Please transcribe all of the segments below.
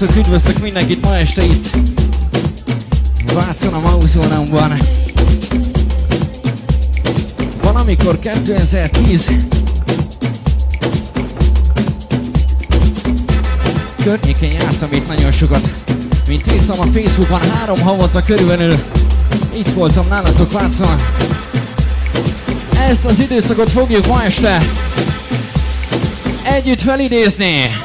Srácok, üdvözlök mindenkit ma este itt. Vácon a Mauzóneumban Valamikor 2010 Környékén jártam itt nagyon sokat. Mint írtam a Facebookon három havonta körülbelül Itt voltam nálatok Vácon. Ezt az időszakot fogjuk ma este Együtt felidézni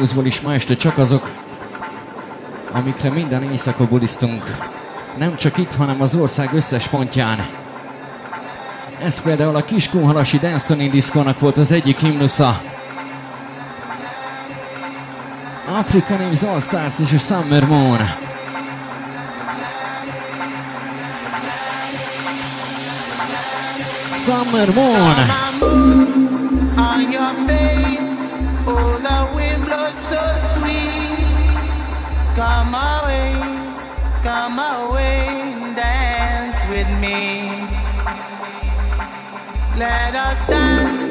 House-ból is ma este csak azok, amikre minden éjszaka bulisztunk. Nem csak itt, hanem az ország összes pontján. Ez például a Kiskunhalasi Dance Diszkónak volt az egyik himnusza. Africa Names All Stars és a Summer Moon. Summer Moon. On your face, oh the Come away, come away, dance with me. Let us dance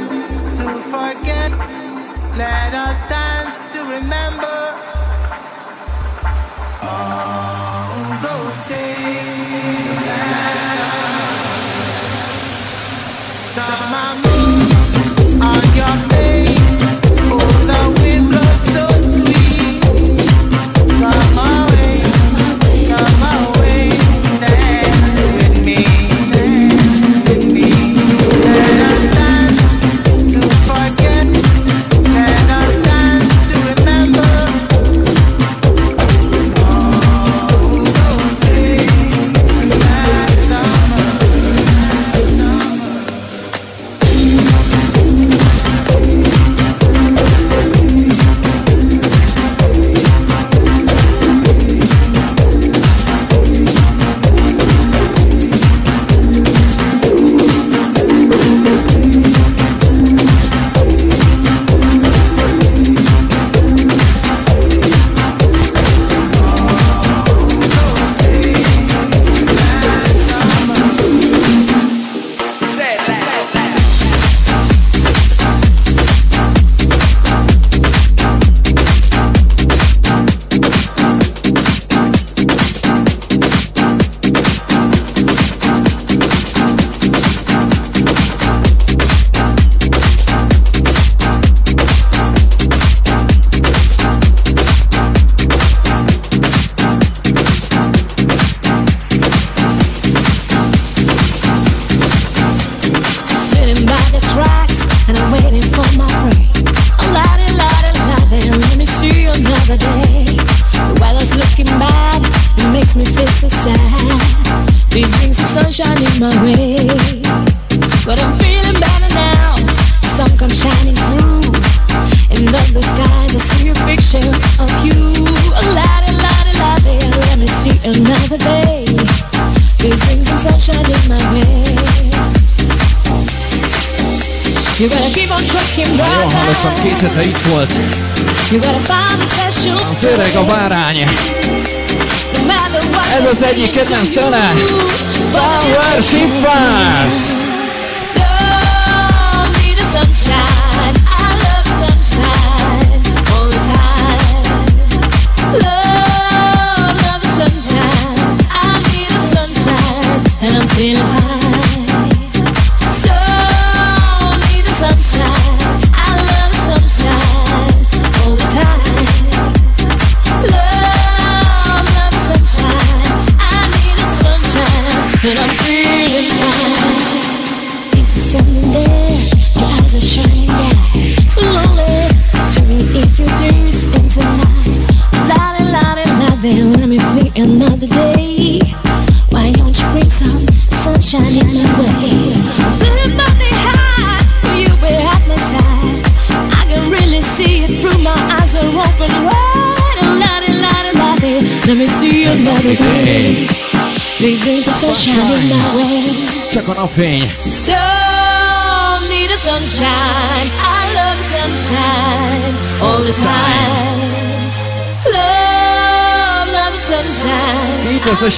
to forget. Let us dance to remember. All those days. Summer moon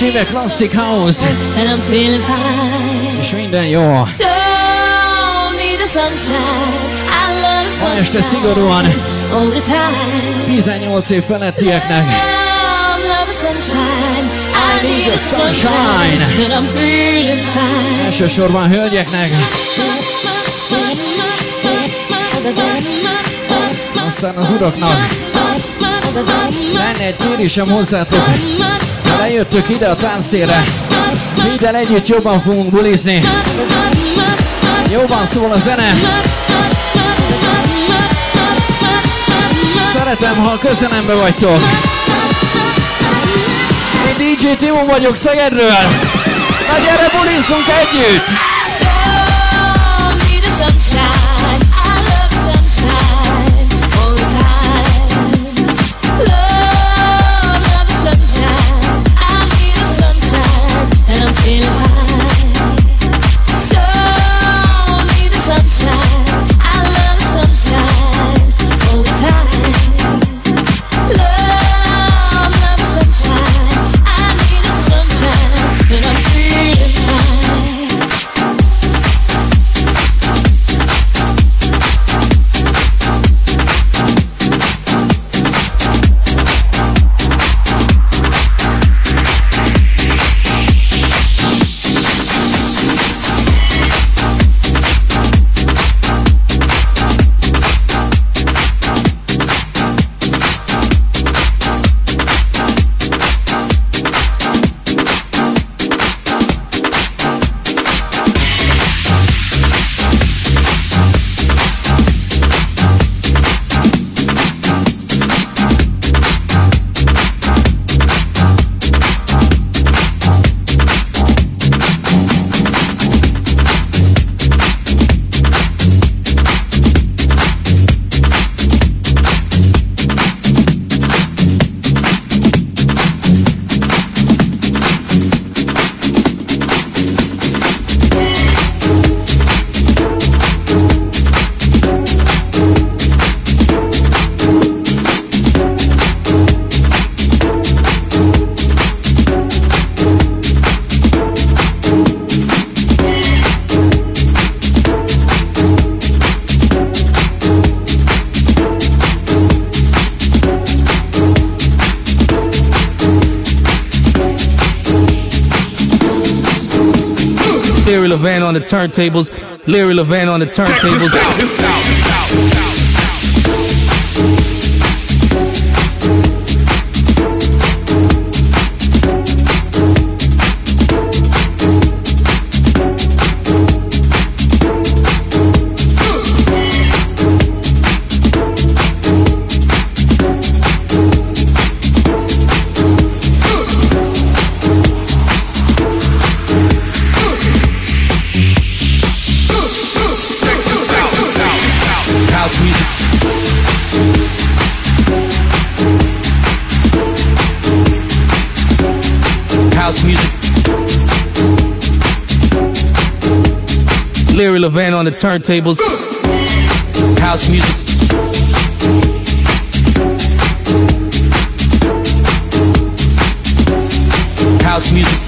70-es évek klasszik house. És minden jó. Ma este szigorúan 18 év felettieknek. I need the sunshine. Elsősorban hölgyeknek. Aztán az uraknak. Lenne egy kérésem hozzátok. Ha lejöttök ide a tánctérre, minden együtt jobban fogunk bulizni. Jobban szól a zene. Szeretem, ha közelembe vagytok. Én DJ Timo vagyok Szegedről. Na gyere, bulizzunk együtt! Turntables. Larry Levan on the turntables. On the turntables. House music. House music.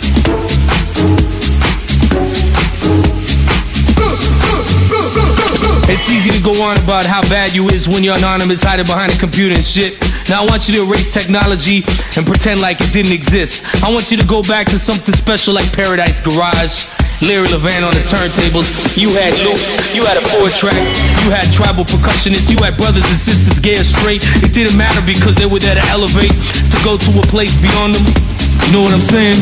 It's easy to go on about how bad you is when you're anonymous, hiding behind a computer and shit. Now I want you to erase technology and pretend like it didn't exist. I want you to go back to something special like Paradise Garage. Larry Levan on the turntables. You had loops, you had a four track, you had tribal percussionists, you had brothers and sisters gay or straight. It didn't matter because they were there to elevate, to go to a place beyond them. You know what I'm saying?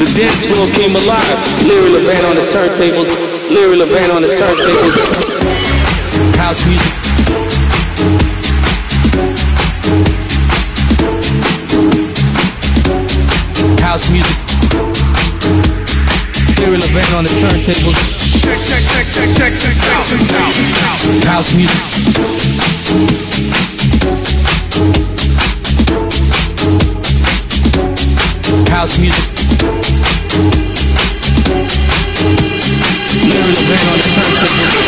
The dance floor came alive. Larry Levan on the turntables. Larry Levan on the turntables. House music. House music bang on the turntables. Check, check, check, check, check, check, House music. House music. Bang on the turntables.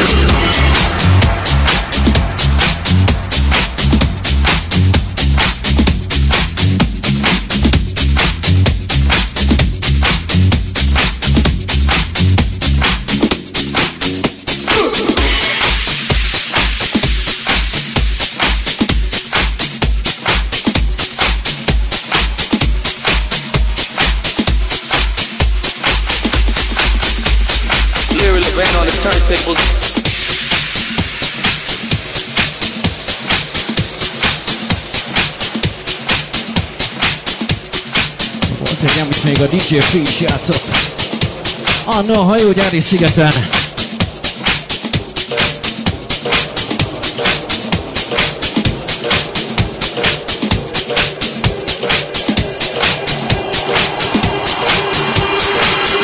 Még a DJ Free is játszott. Anno a hajógyári szigeten.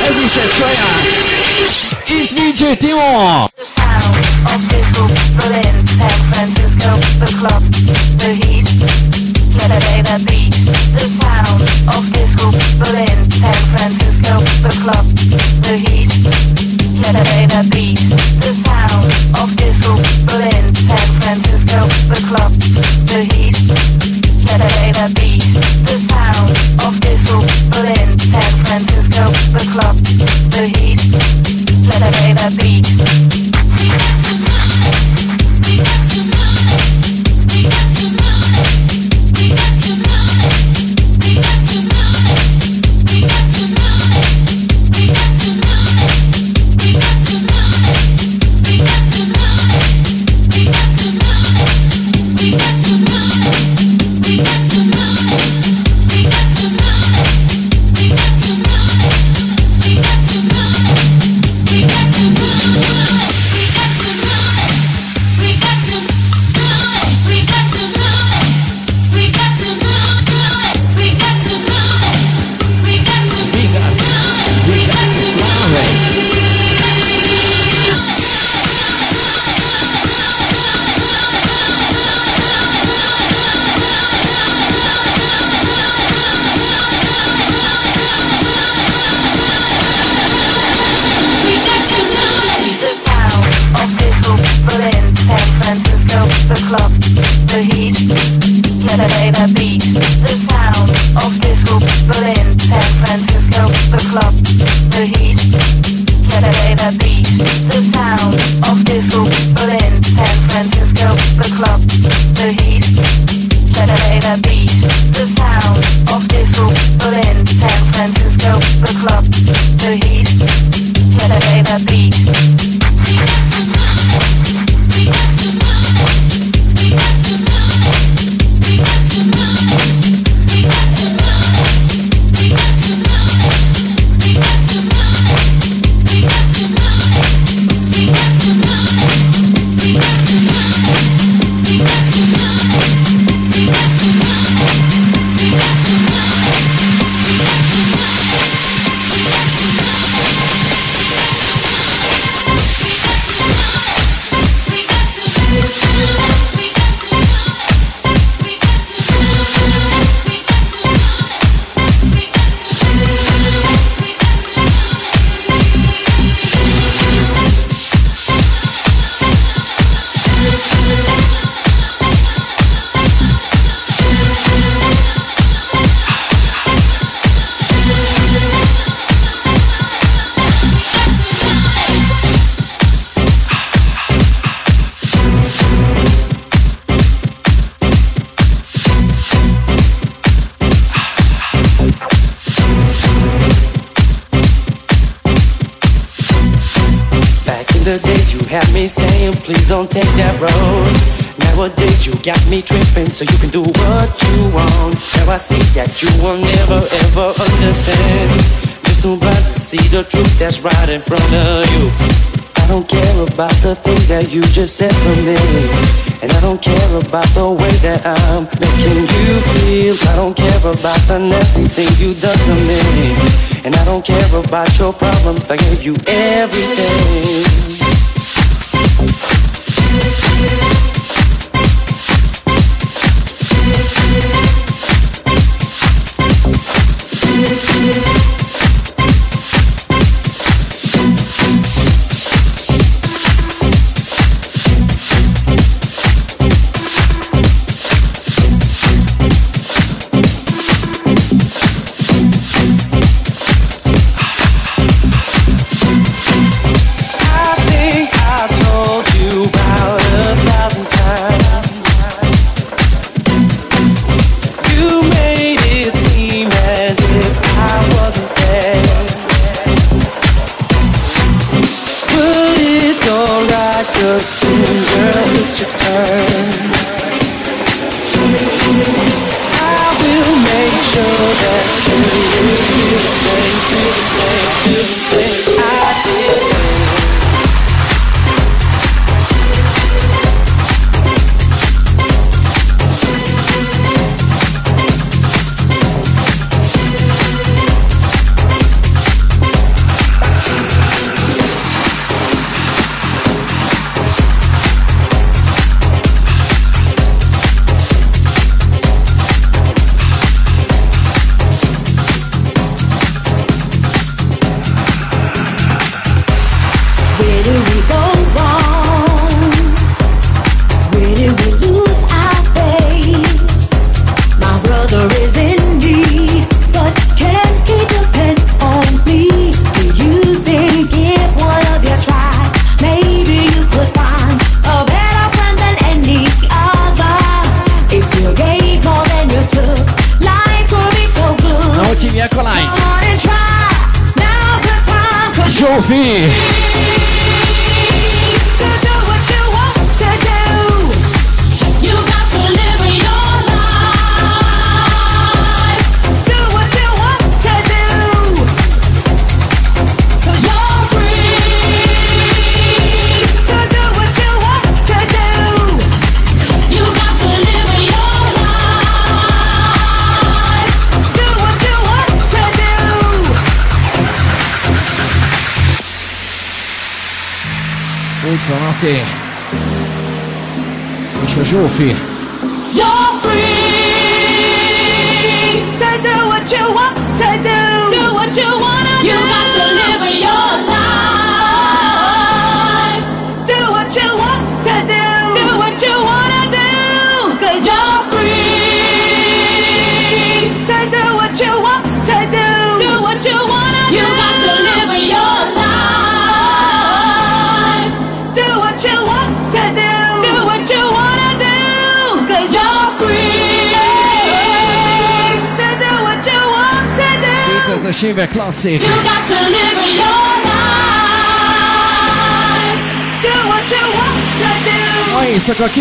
Ez is egy saját! It's DJ Timo! Don't take that road. Nowadays, you got me tripping, so you can do what you want. Now I see that you will never ever understand. Just too blind to see the truth that's right in front of you. I don't care about the things that you just said to me. And I don't care about the way that I'm making you feel. I don't care about the nasty things you done to me. And I don't care about your problems. I gave you everything.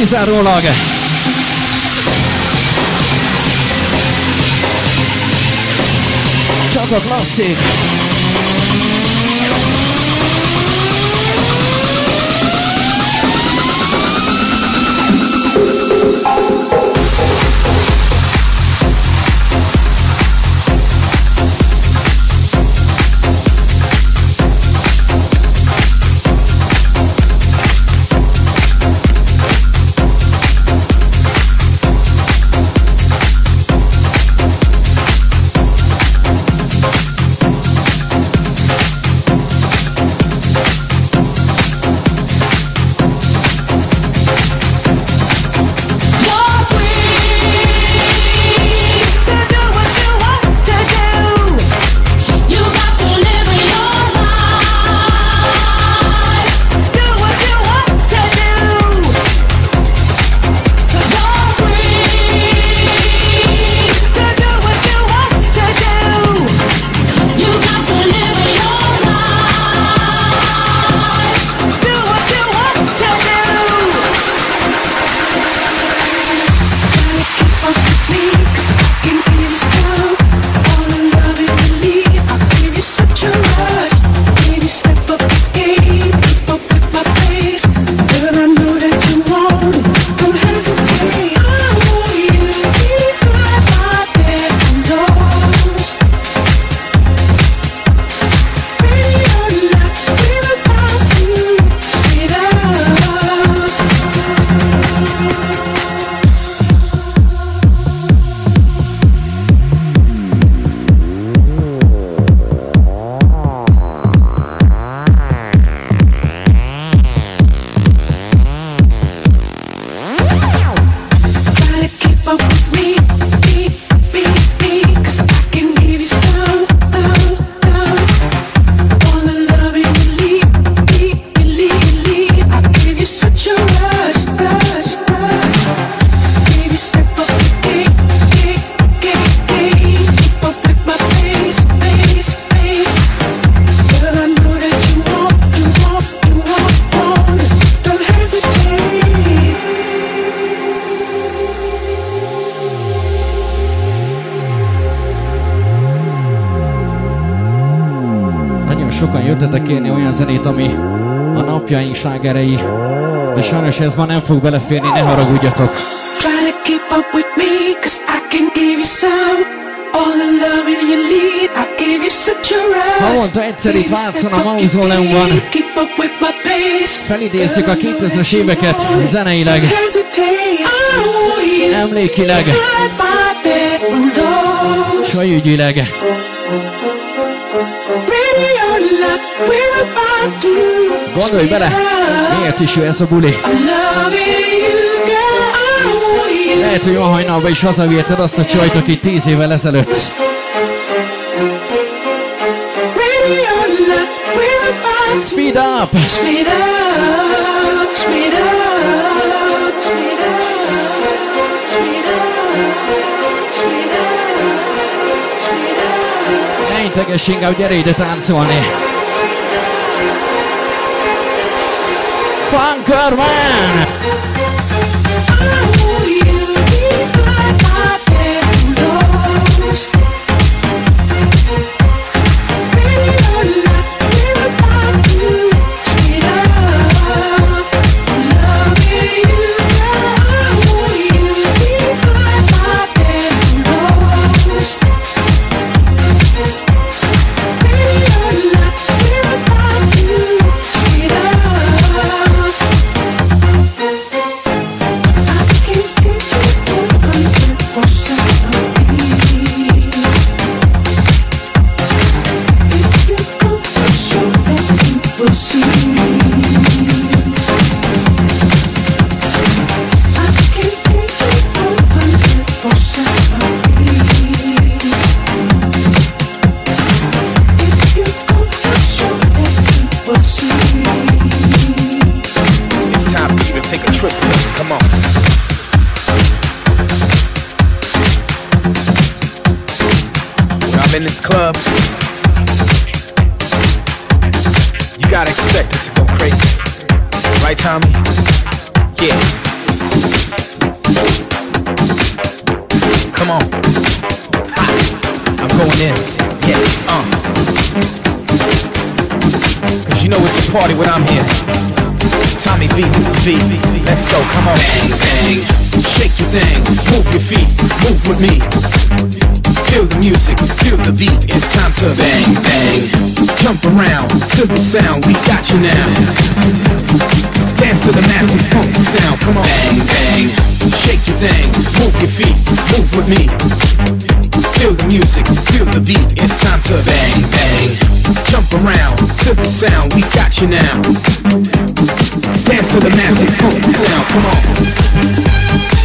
kizárólag. Csak a klasszik. világ. De sajnos ez ma nem fog beleférni, ne haragudjatok. Trying to keep up with me, cause I can give egyszer itt Vácon a mauzóleumban felidézzük a 2000-es éveket zeneileg, emlékileg, csajügyileg. Gondolj bele, miért is jó ez a buli? Lehet, hogy ma hajnalba is hazaviheted azt a csajt, aki tíz évvel ezelőtt. Speed up! Speed up! Speed up! Gyere ide táncolni! Funkerman. Take a trip us. Come on. In this club, you gotta expect it to go crazy. Right, Tommy? Yeah. Come on. Ha. I'm going in. Yeah. Uh. Cause you know it's a party when I'm here. Tommy V, Mr. V. Let's go, come on. Bang, bang. Shake your thing, move your feet, move with me. Feel the music, feel the beat. It's time to bang, bang. Jump around to the sound, we got you now. Dance to the massive funky sound, come on. Bang, bang. Shake your thing, move your feet, move with me. Feel the music, feel the beat. It's time to bang, bang. Jump around to the sound, we got you now. Dance to the massive funky sound, come on.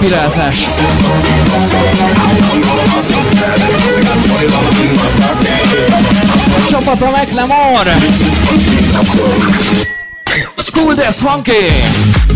pirázás. A csapat a McLemore! School Dance Funky!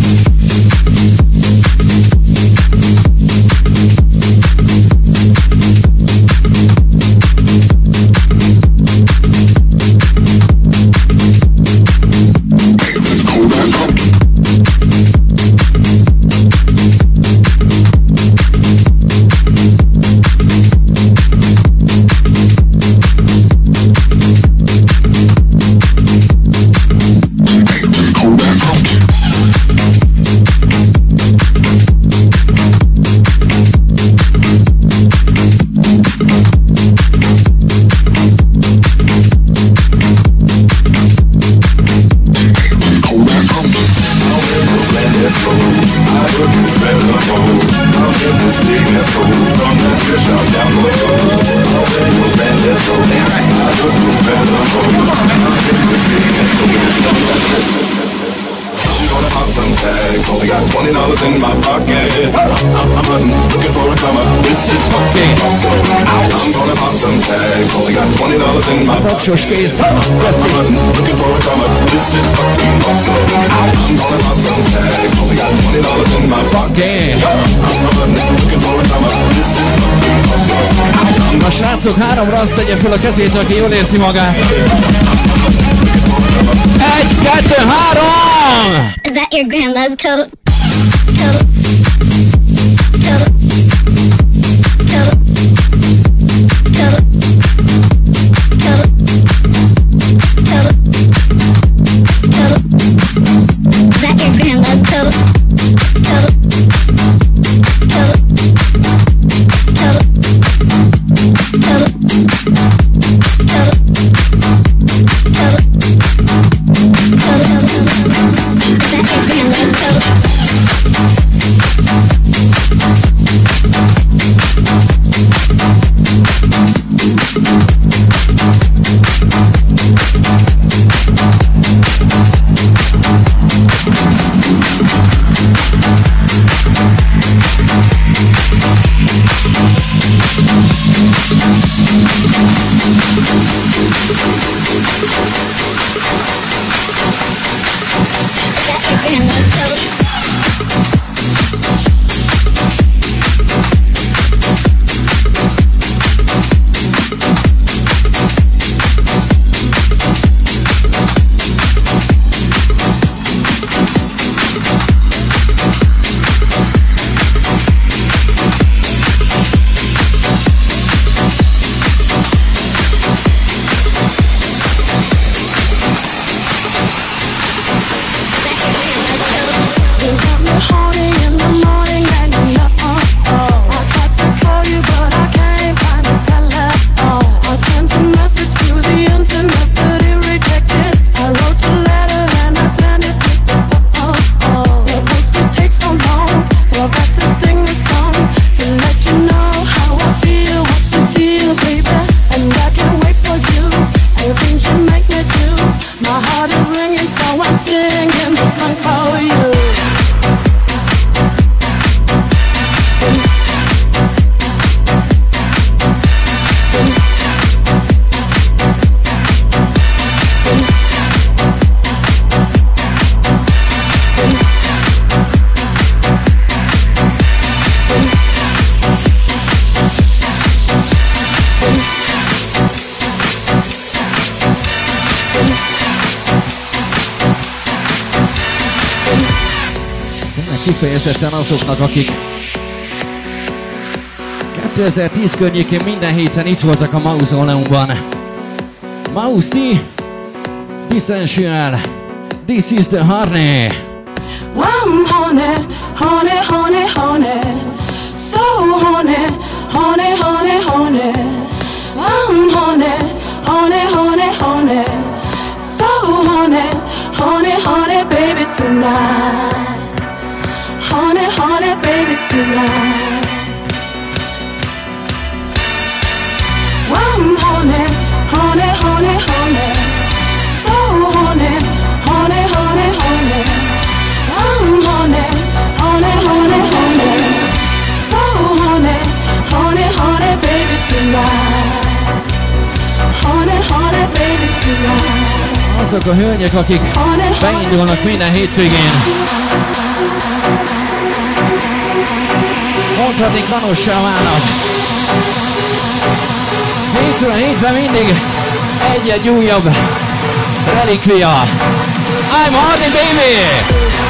háromra azt tegye fel a kezét, aki jól érzi magát. Egy, kettő, három! Is that your grandma's coat? Kifejezetten azoknak, akik 2010 környékén minden héten itt voltak a Mausoleumban. Mausti, Essential, This is the Harney. I'm honey, honey, honey, honey, so honey, honey, honey, honey. I'm honey, honey, honey, honey, so honey, honey, honey, baby tonight. Honey, honey, baby tonight. I'm honey, honey, honey, honey, so honey, honey, honey, honey. I'm honey, honey, honey, honey, so honey, honey, honey, baby tonight. Honey, honey, baby tonight. Azok a hölgyek, akik beindulnak minden hétvégén. Mondhatni kanossá válnak. Hétről hétre mindig egy-egy újabb relikvia. I'm Hardy Baby!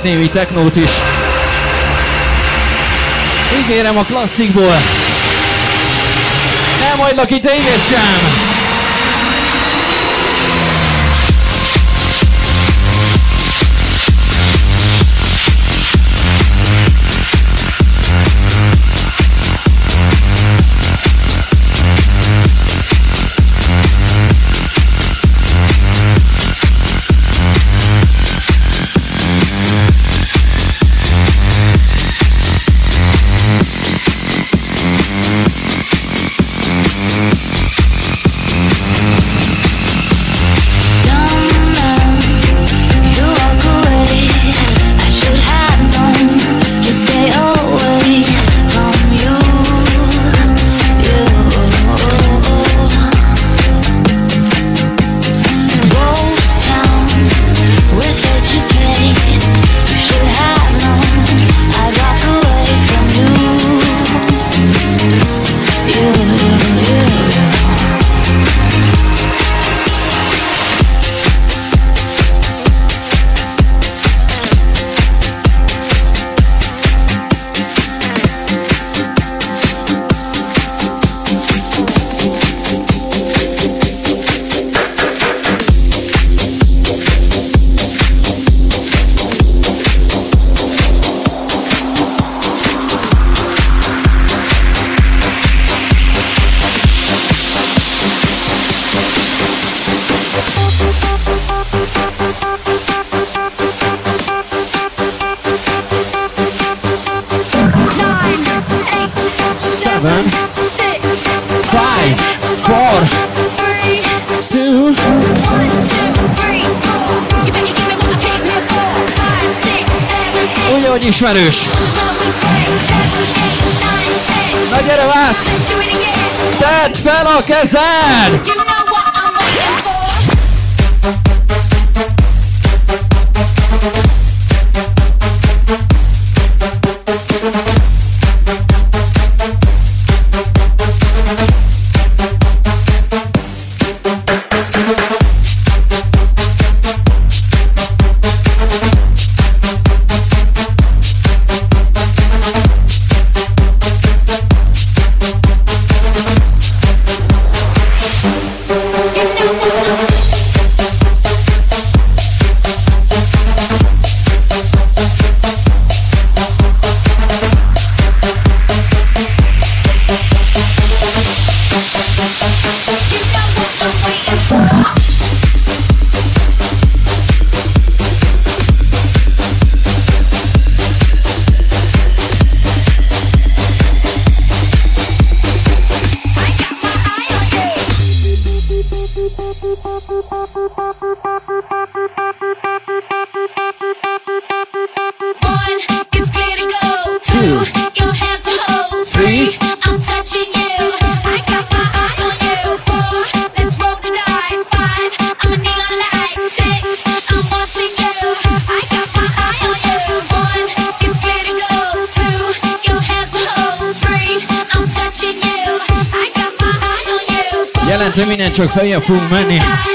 hallottunk némi technót is. Ígérem a klasszikból. Nem hagylak itt én sem. ismerős. Na gyere, Vác! Tedd fel a kezed! Fabia Fumane.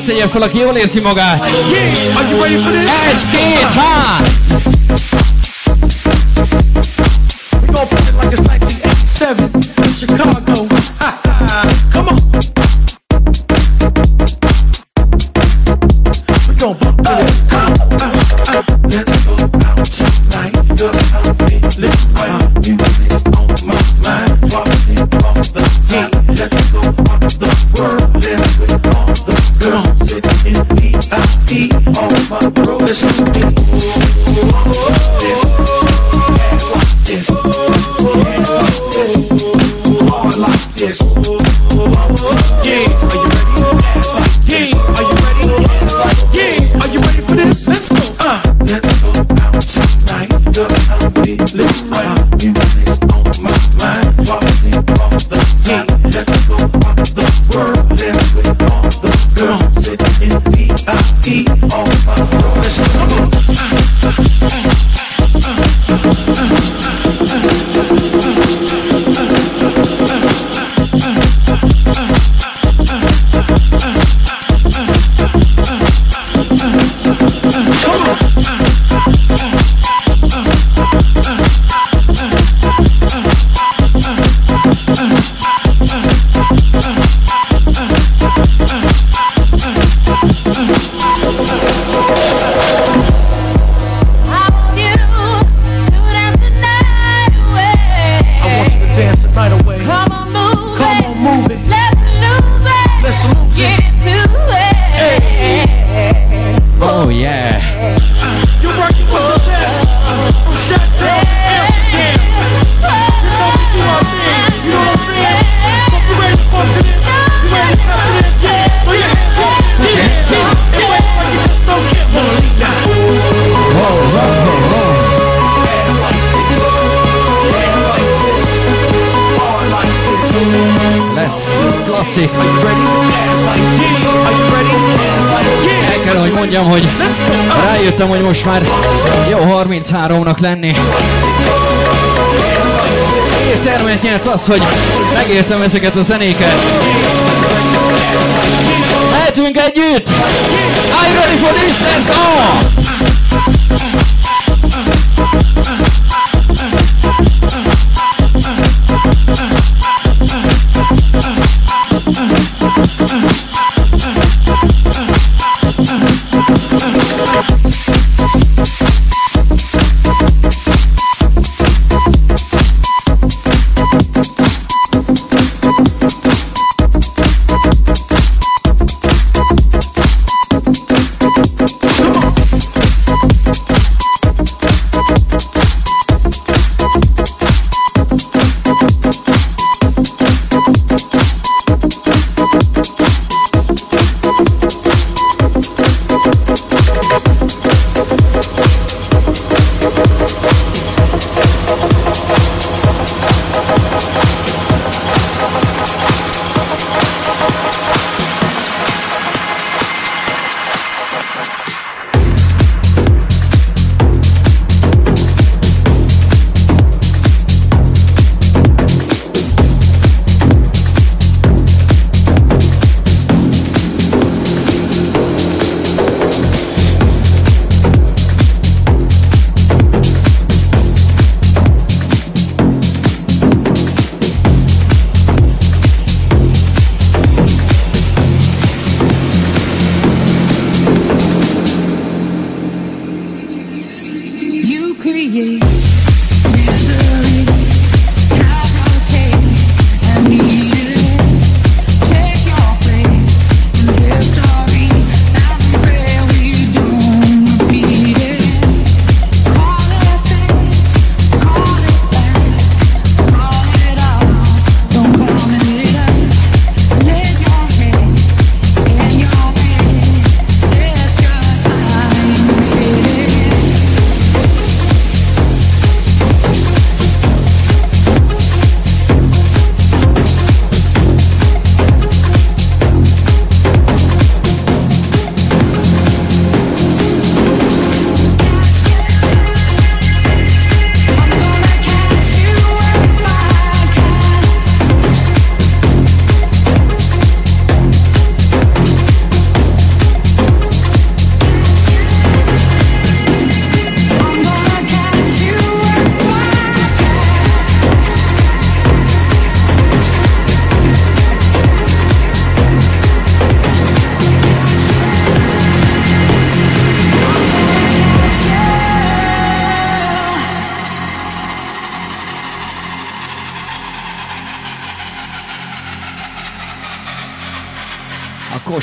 azt tegye fel, aki jól érzi magát. Egy, két, három! El hogy mondjam, hogy rájöttem, hogy most már jó 33-nak lenni. Miért termet nyert az, hogy megértem ezeket a zenéket? Lehetünk együtt! Are you ready for this? Let's go!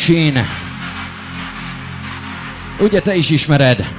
Kosin. Ugye te is ismered?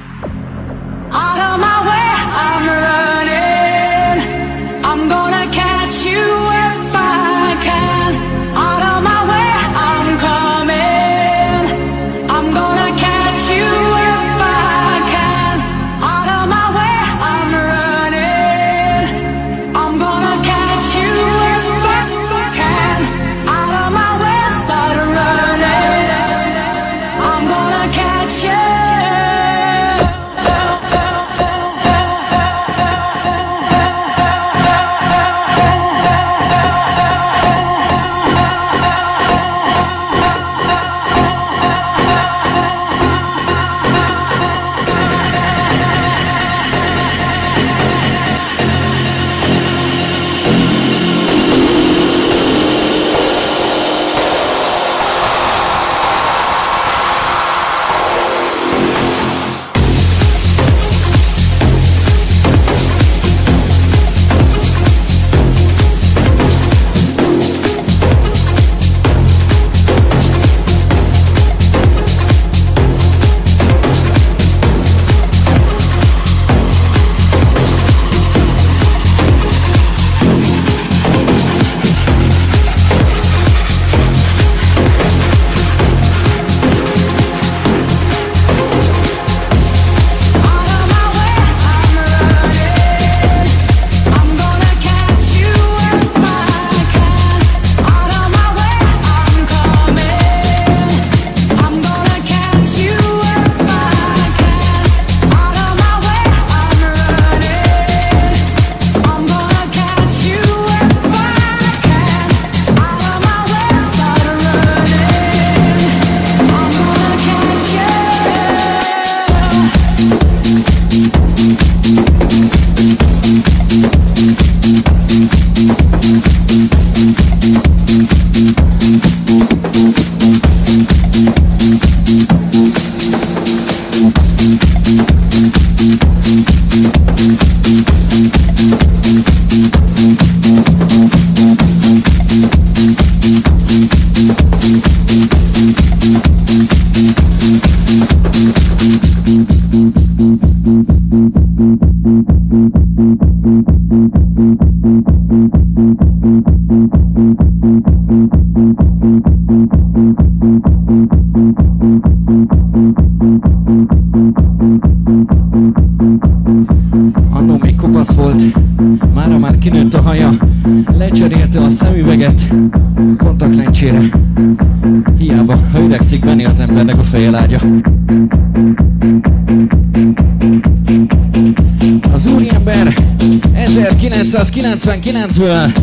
1999-ből a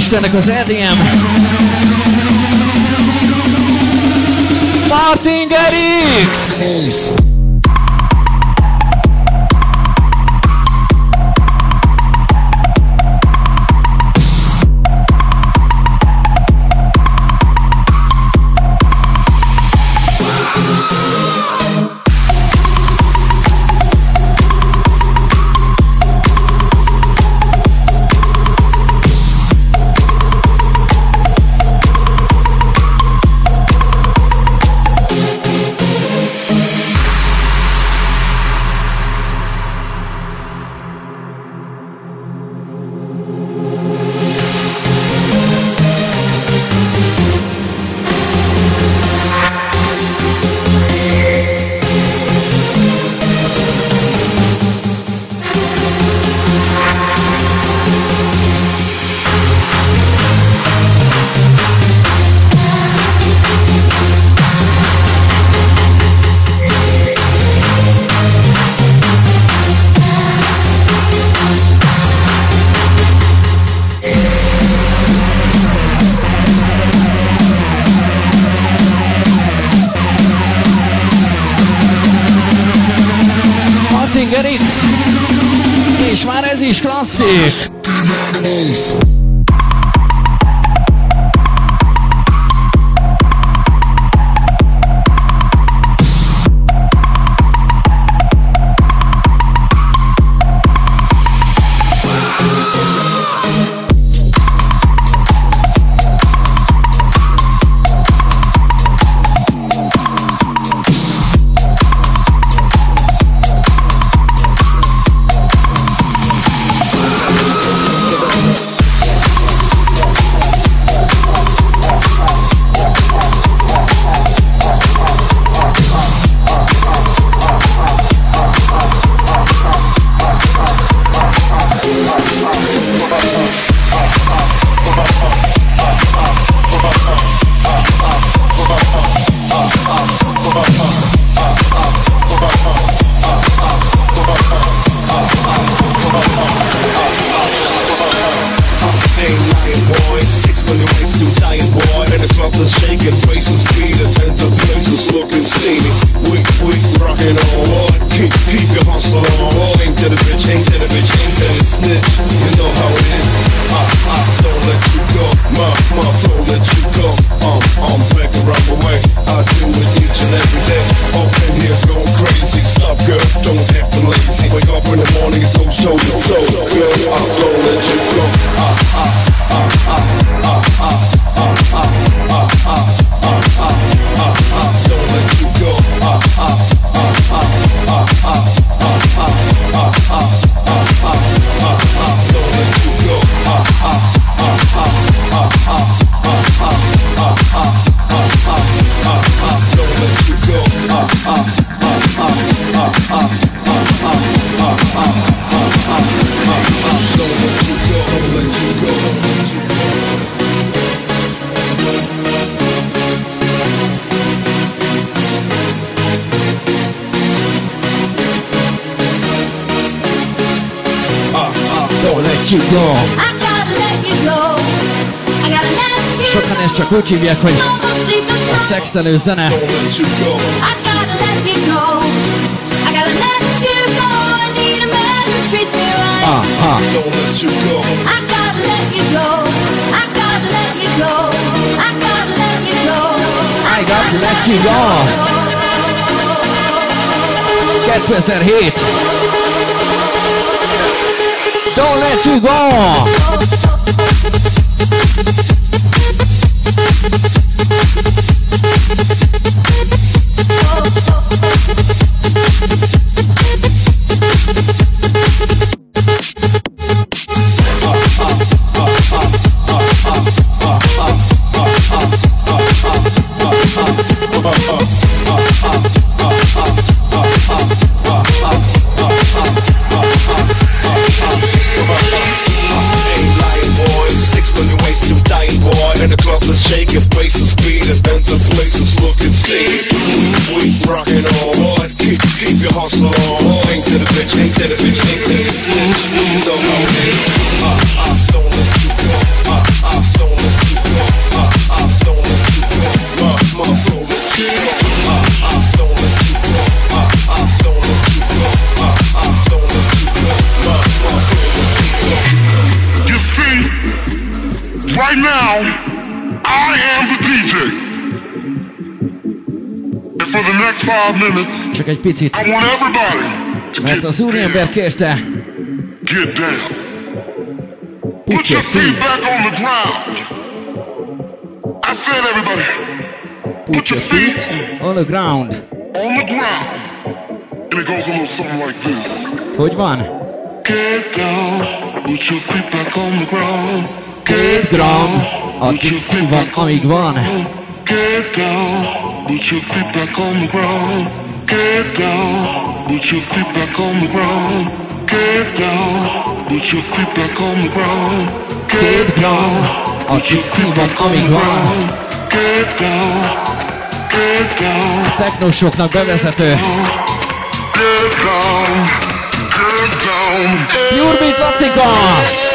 Istennek az EDM você Olivia Quinn. A sextelő zene. Ah, ah. I gotta let you go. 2007. Don't let you go. Csak egy picit. Mert az úriember kérte. Get down. Put your feet back on the ground. I said everybody. Put your feet on the ground. On the ground. And it goes a little something like this. Hogy van? Get down. Put your feet back on the ground. Get down. Addig szívan, amíg van. Get down. Put your feet back on the ground. Get down, put your feet back on the ground. Get down, put your feet back on the ground. Get down, put your feet back on the ground. Get down, get down. A technosoknak bevezető. Get down, get down. Jurbit Lacika!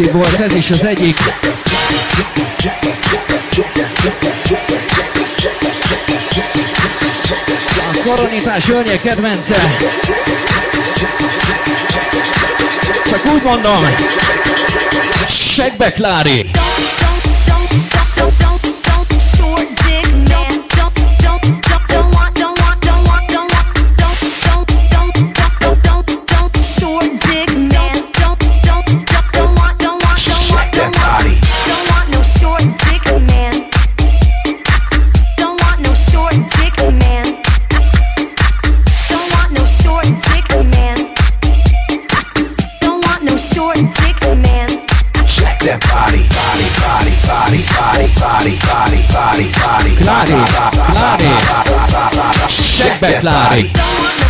játék volt, ez is az egyik. A koronitás Jönje kedvence. Csak úgy mondom, segbe Klári. Clari, Clari, Clari, Clari, Clari, Clari, Clari, Clari, Clari, Clari, Clari, Clari, Clari,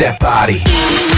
that body.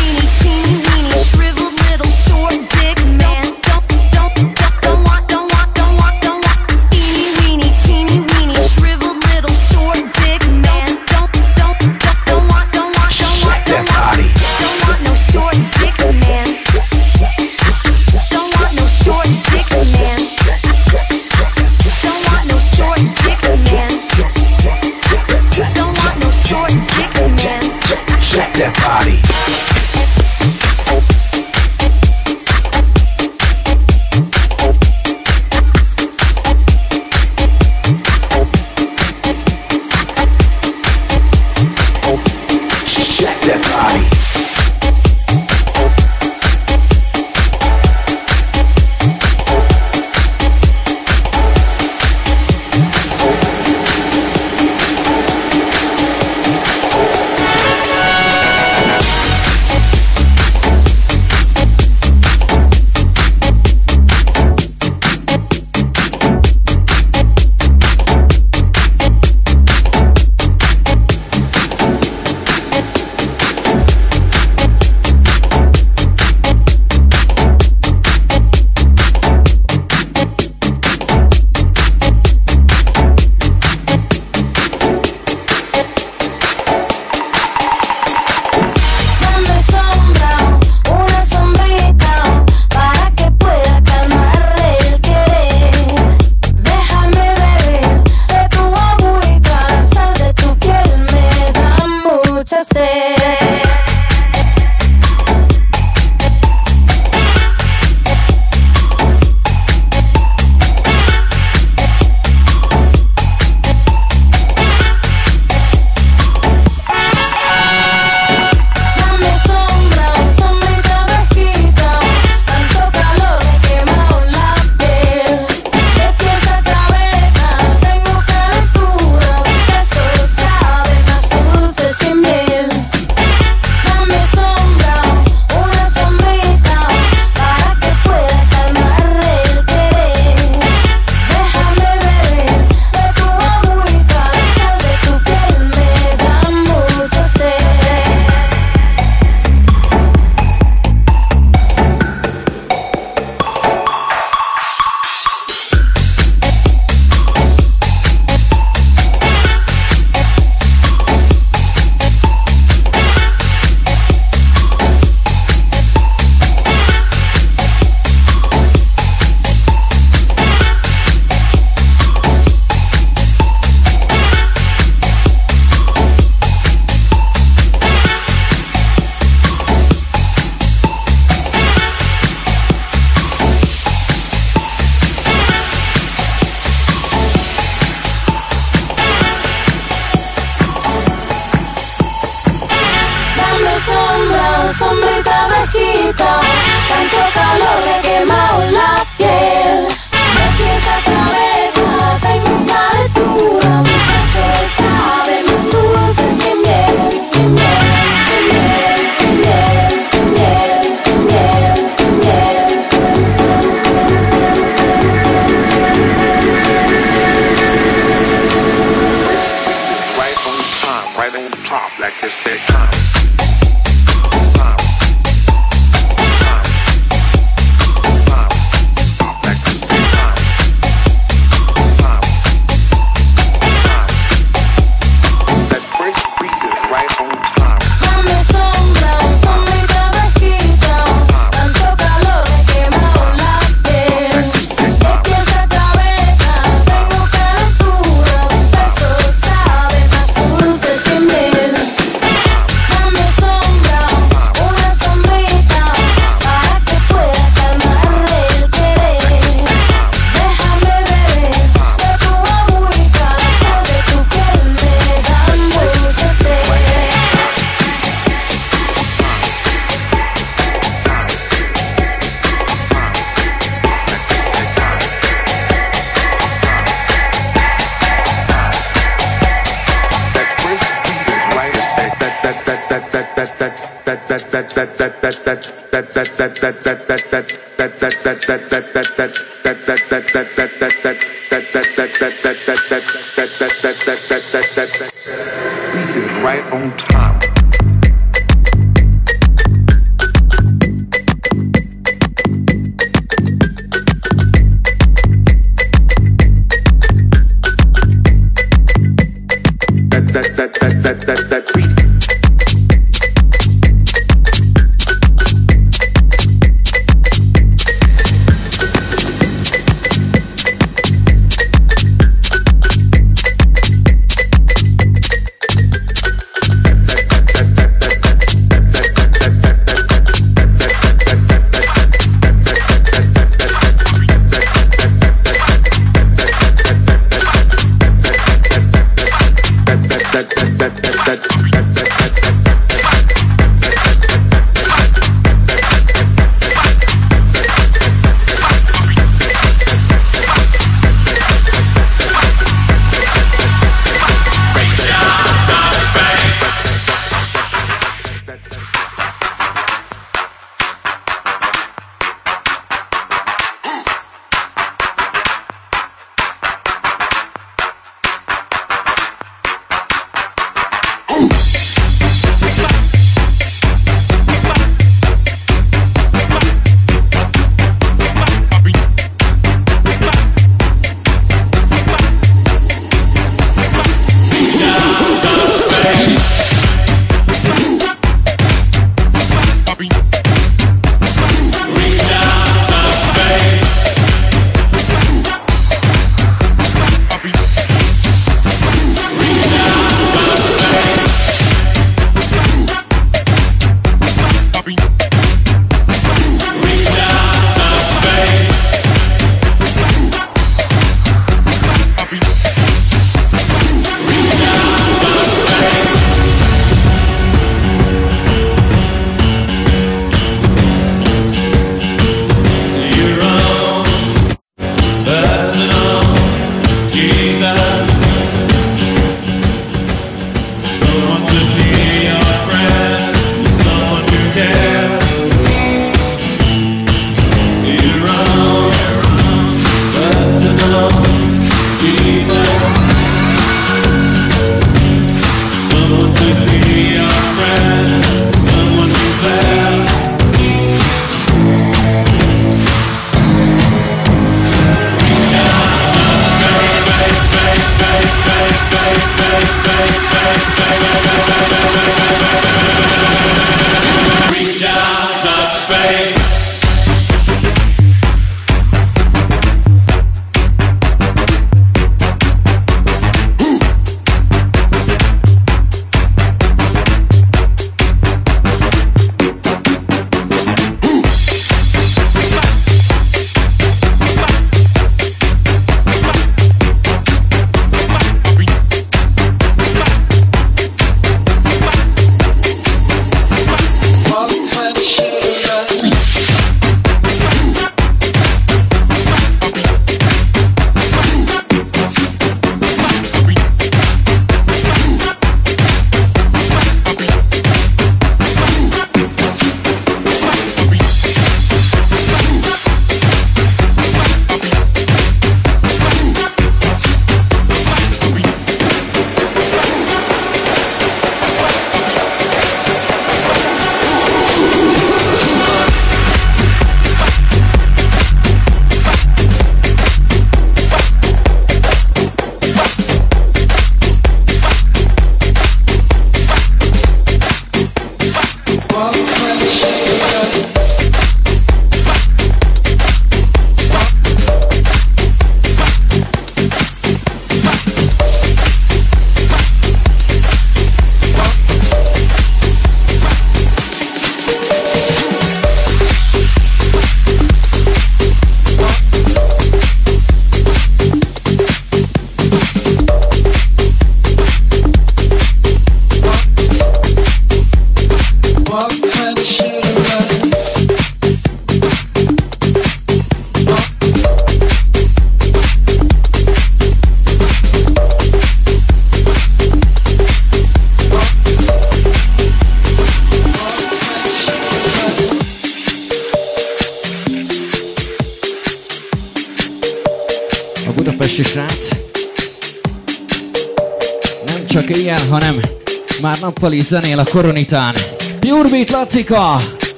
Akvali zenél a koronitán. Pure Beat Lacika!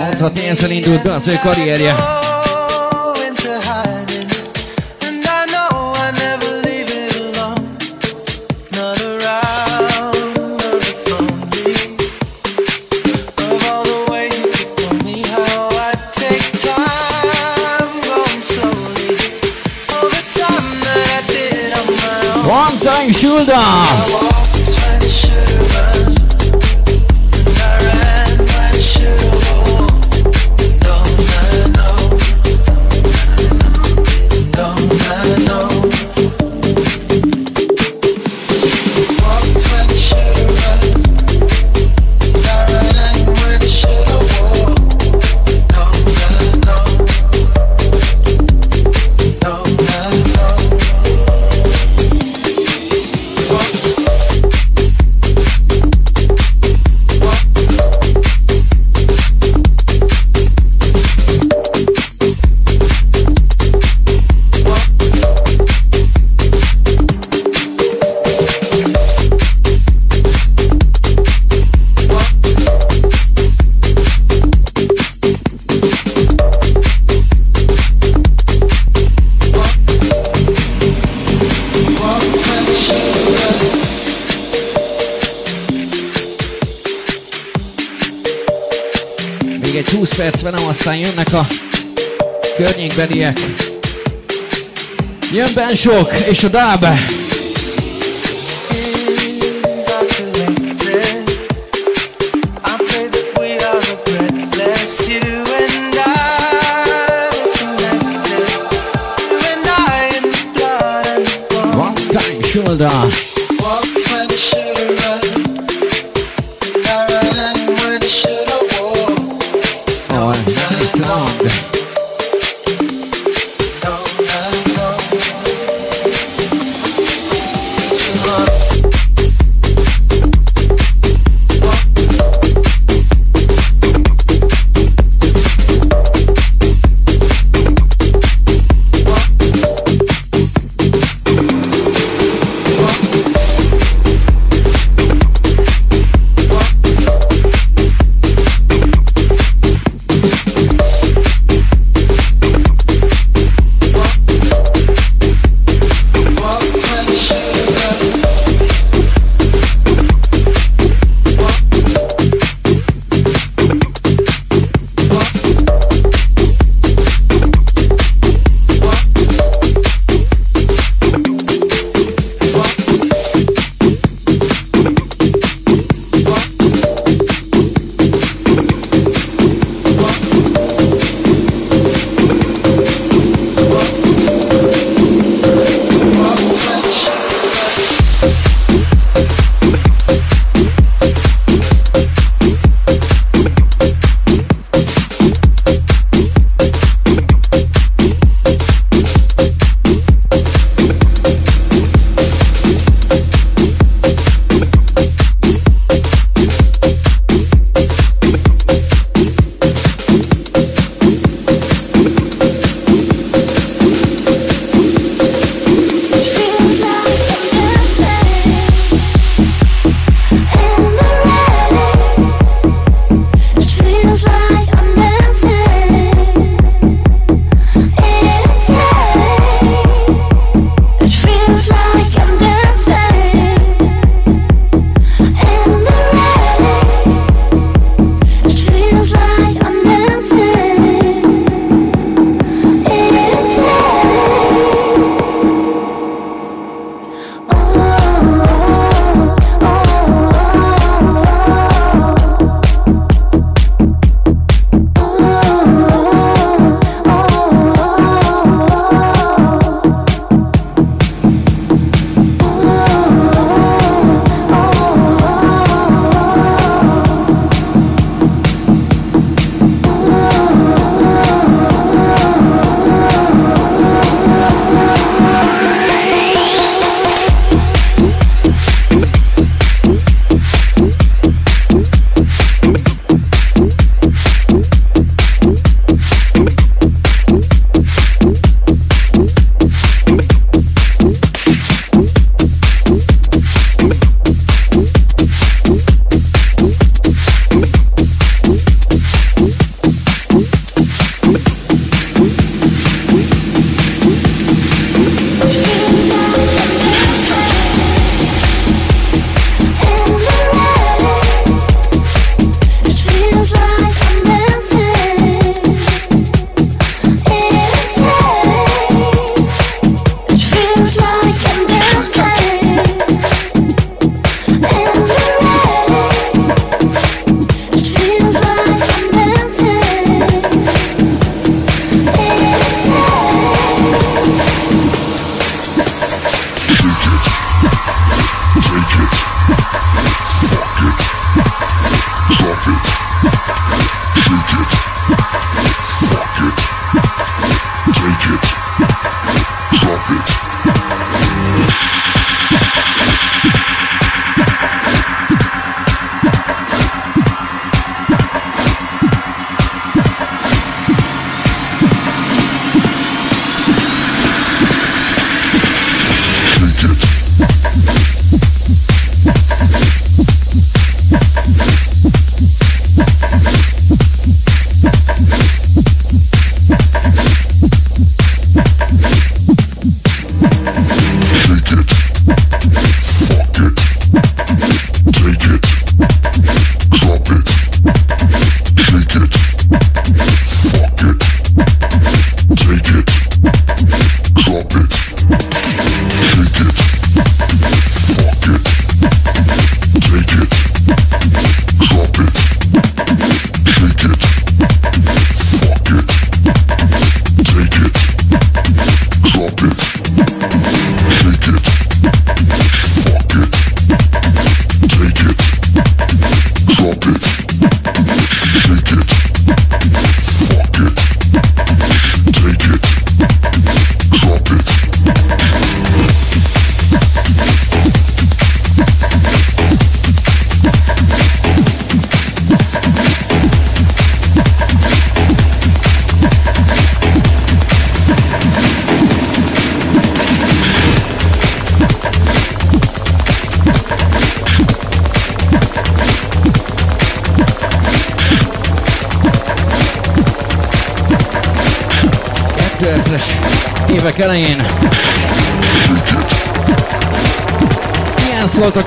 Mondhatni ezzel indult be az ő karrierje. beniek. Jön Ben Sok és a Dábe.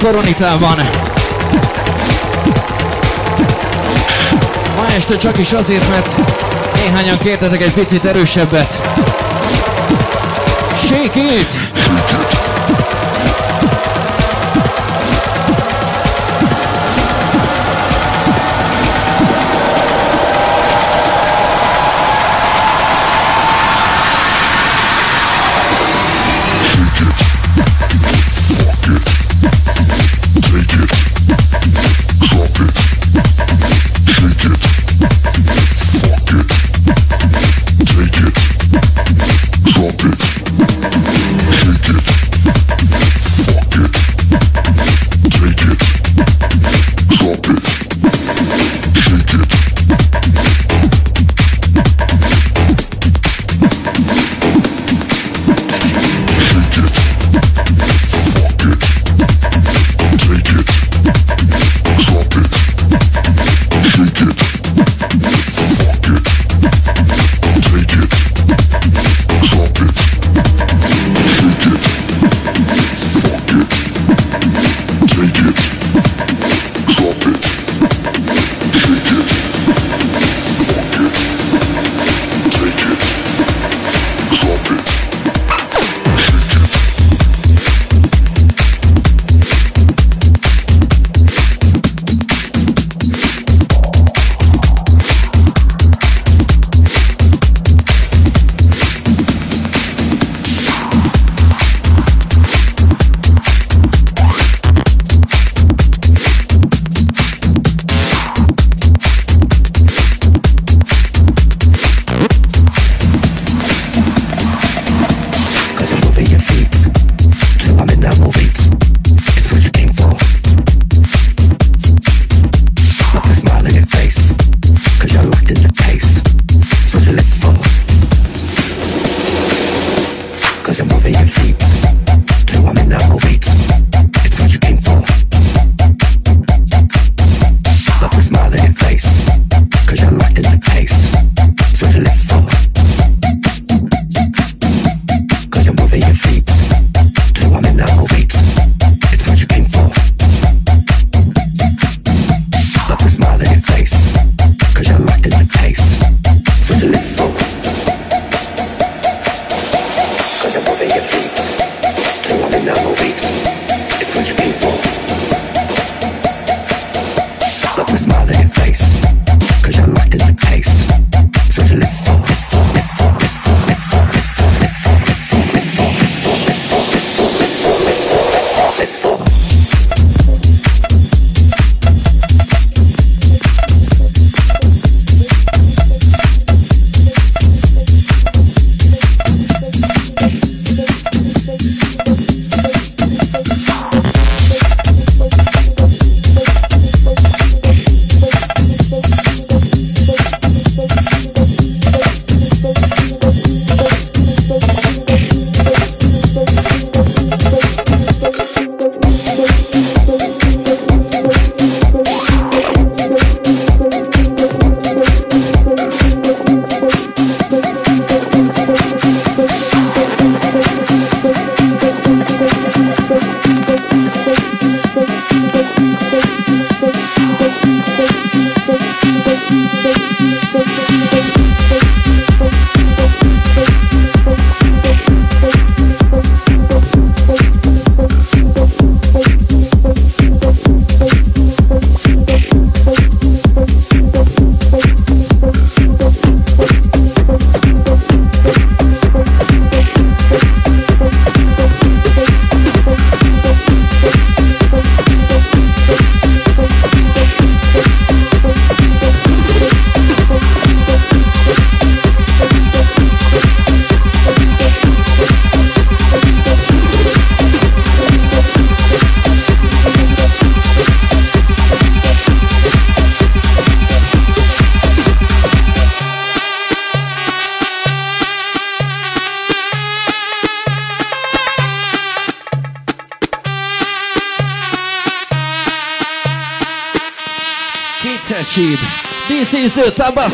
Koronitában. Ma este csak is azért, mert néhányan kértetek egy picit erősebbet. Shake it!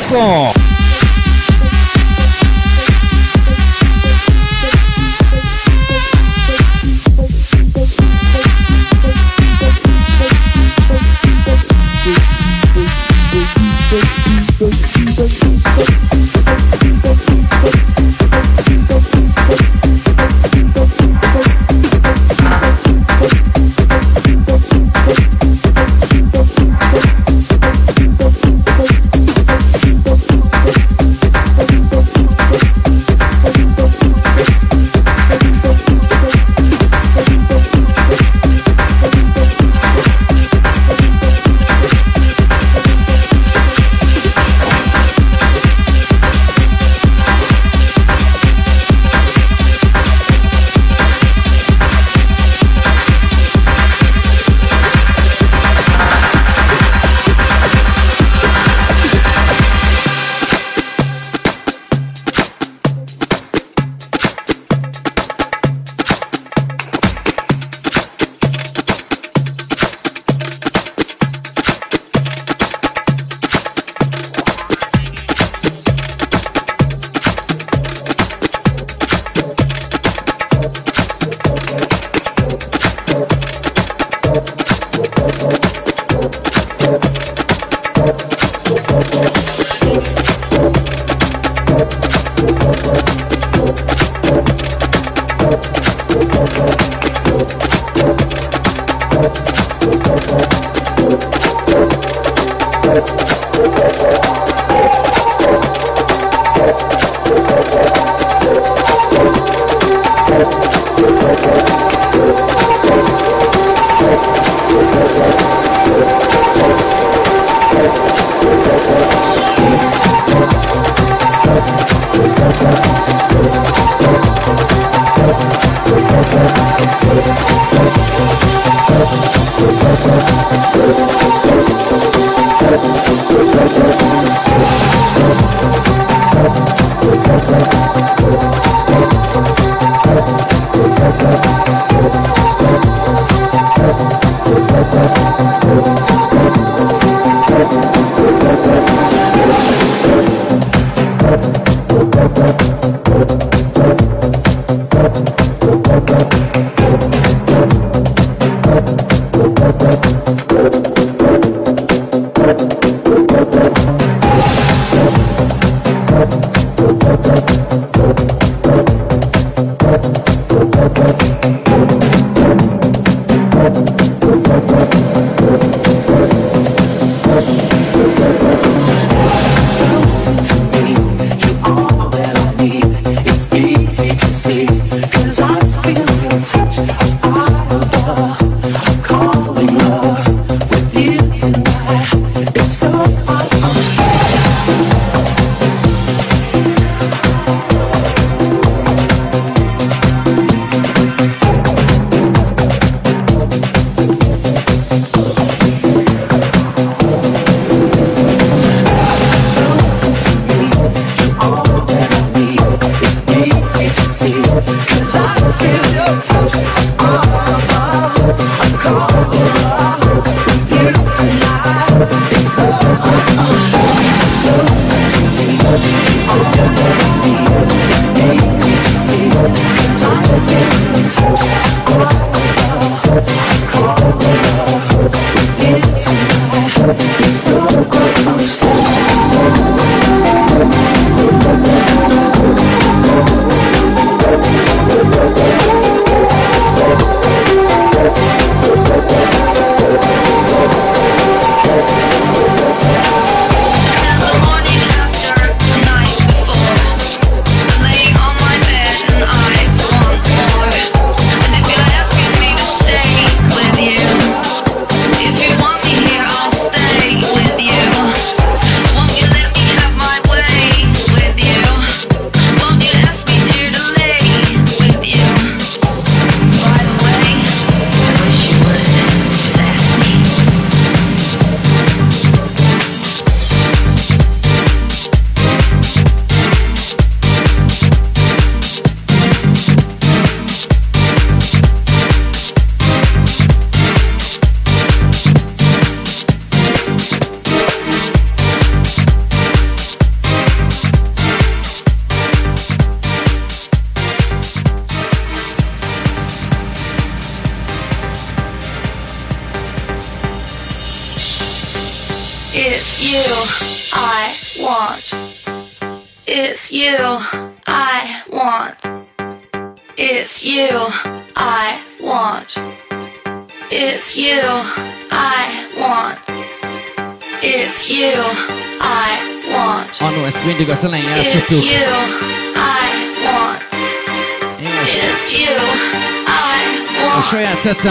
This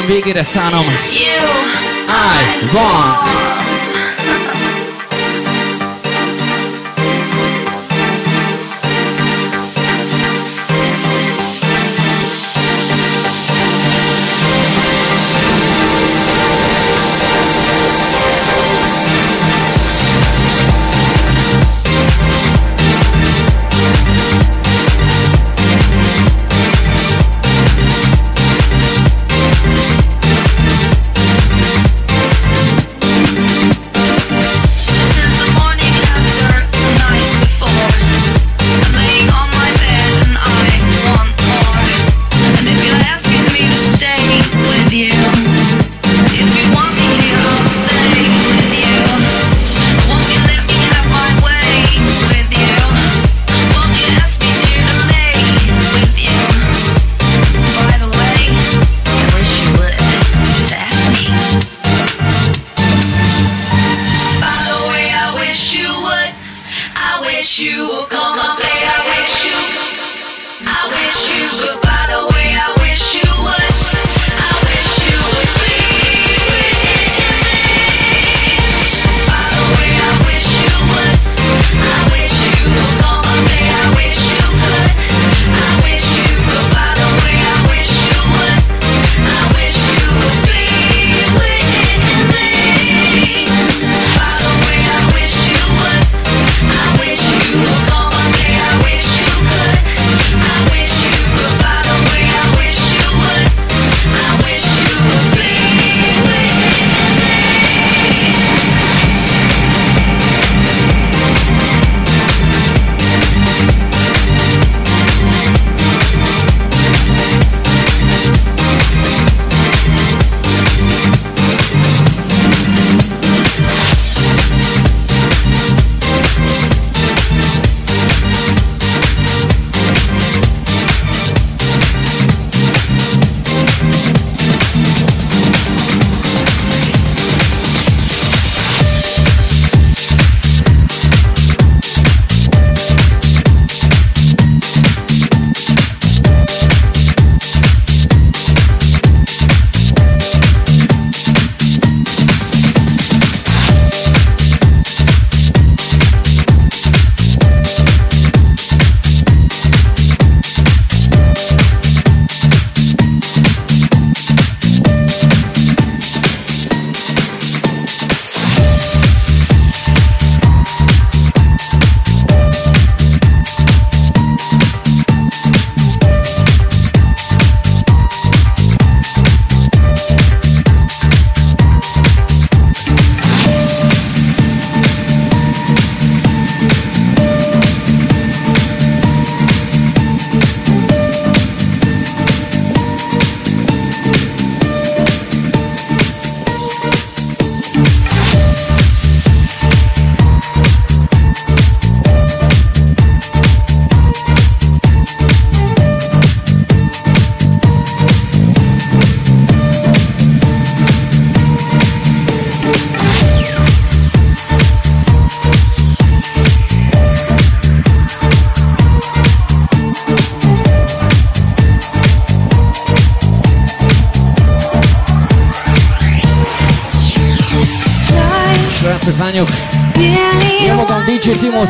Végére szánom I want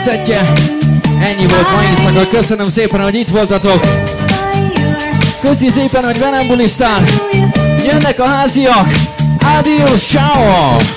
szettje. Ennyi volt mai éjszaka. Köszönöm szépen, hogy itt voltatok. Köszi szépen, hogy velem buliztál. Jönnek a háziak. Adios, ciao!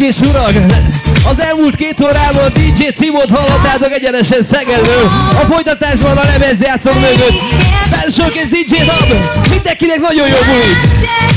És urak! Az elmúlt két órában DJ Cimot hallottátok egyenesen Szegedről. A folytatásban a lemezjátszó mögött. Felsőkész DJ Dab! Mindenkinek nagyon jó bulit!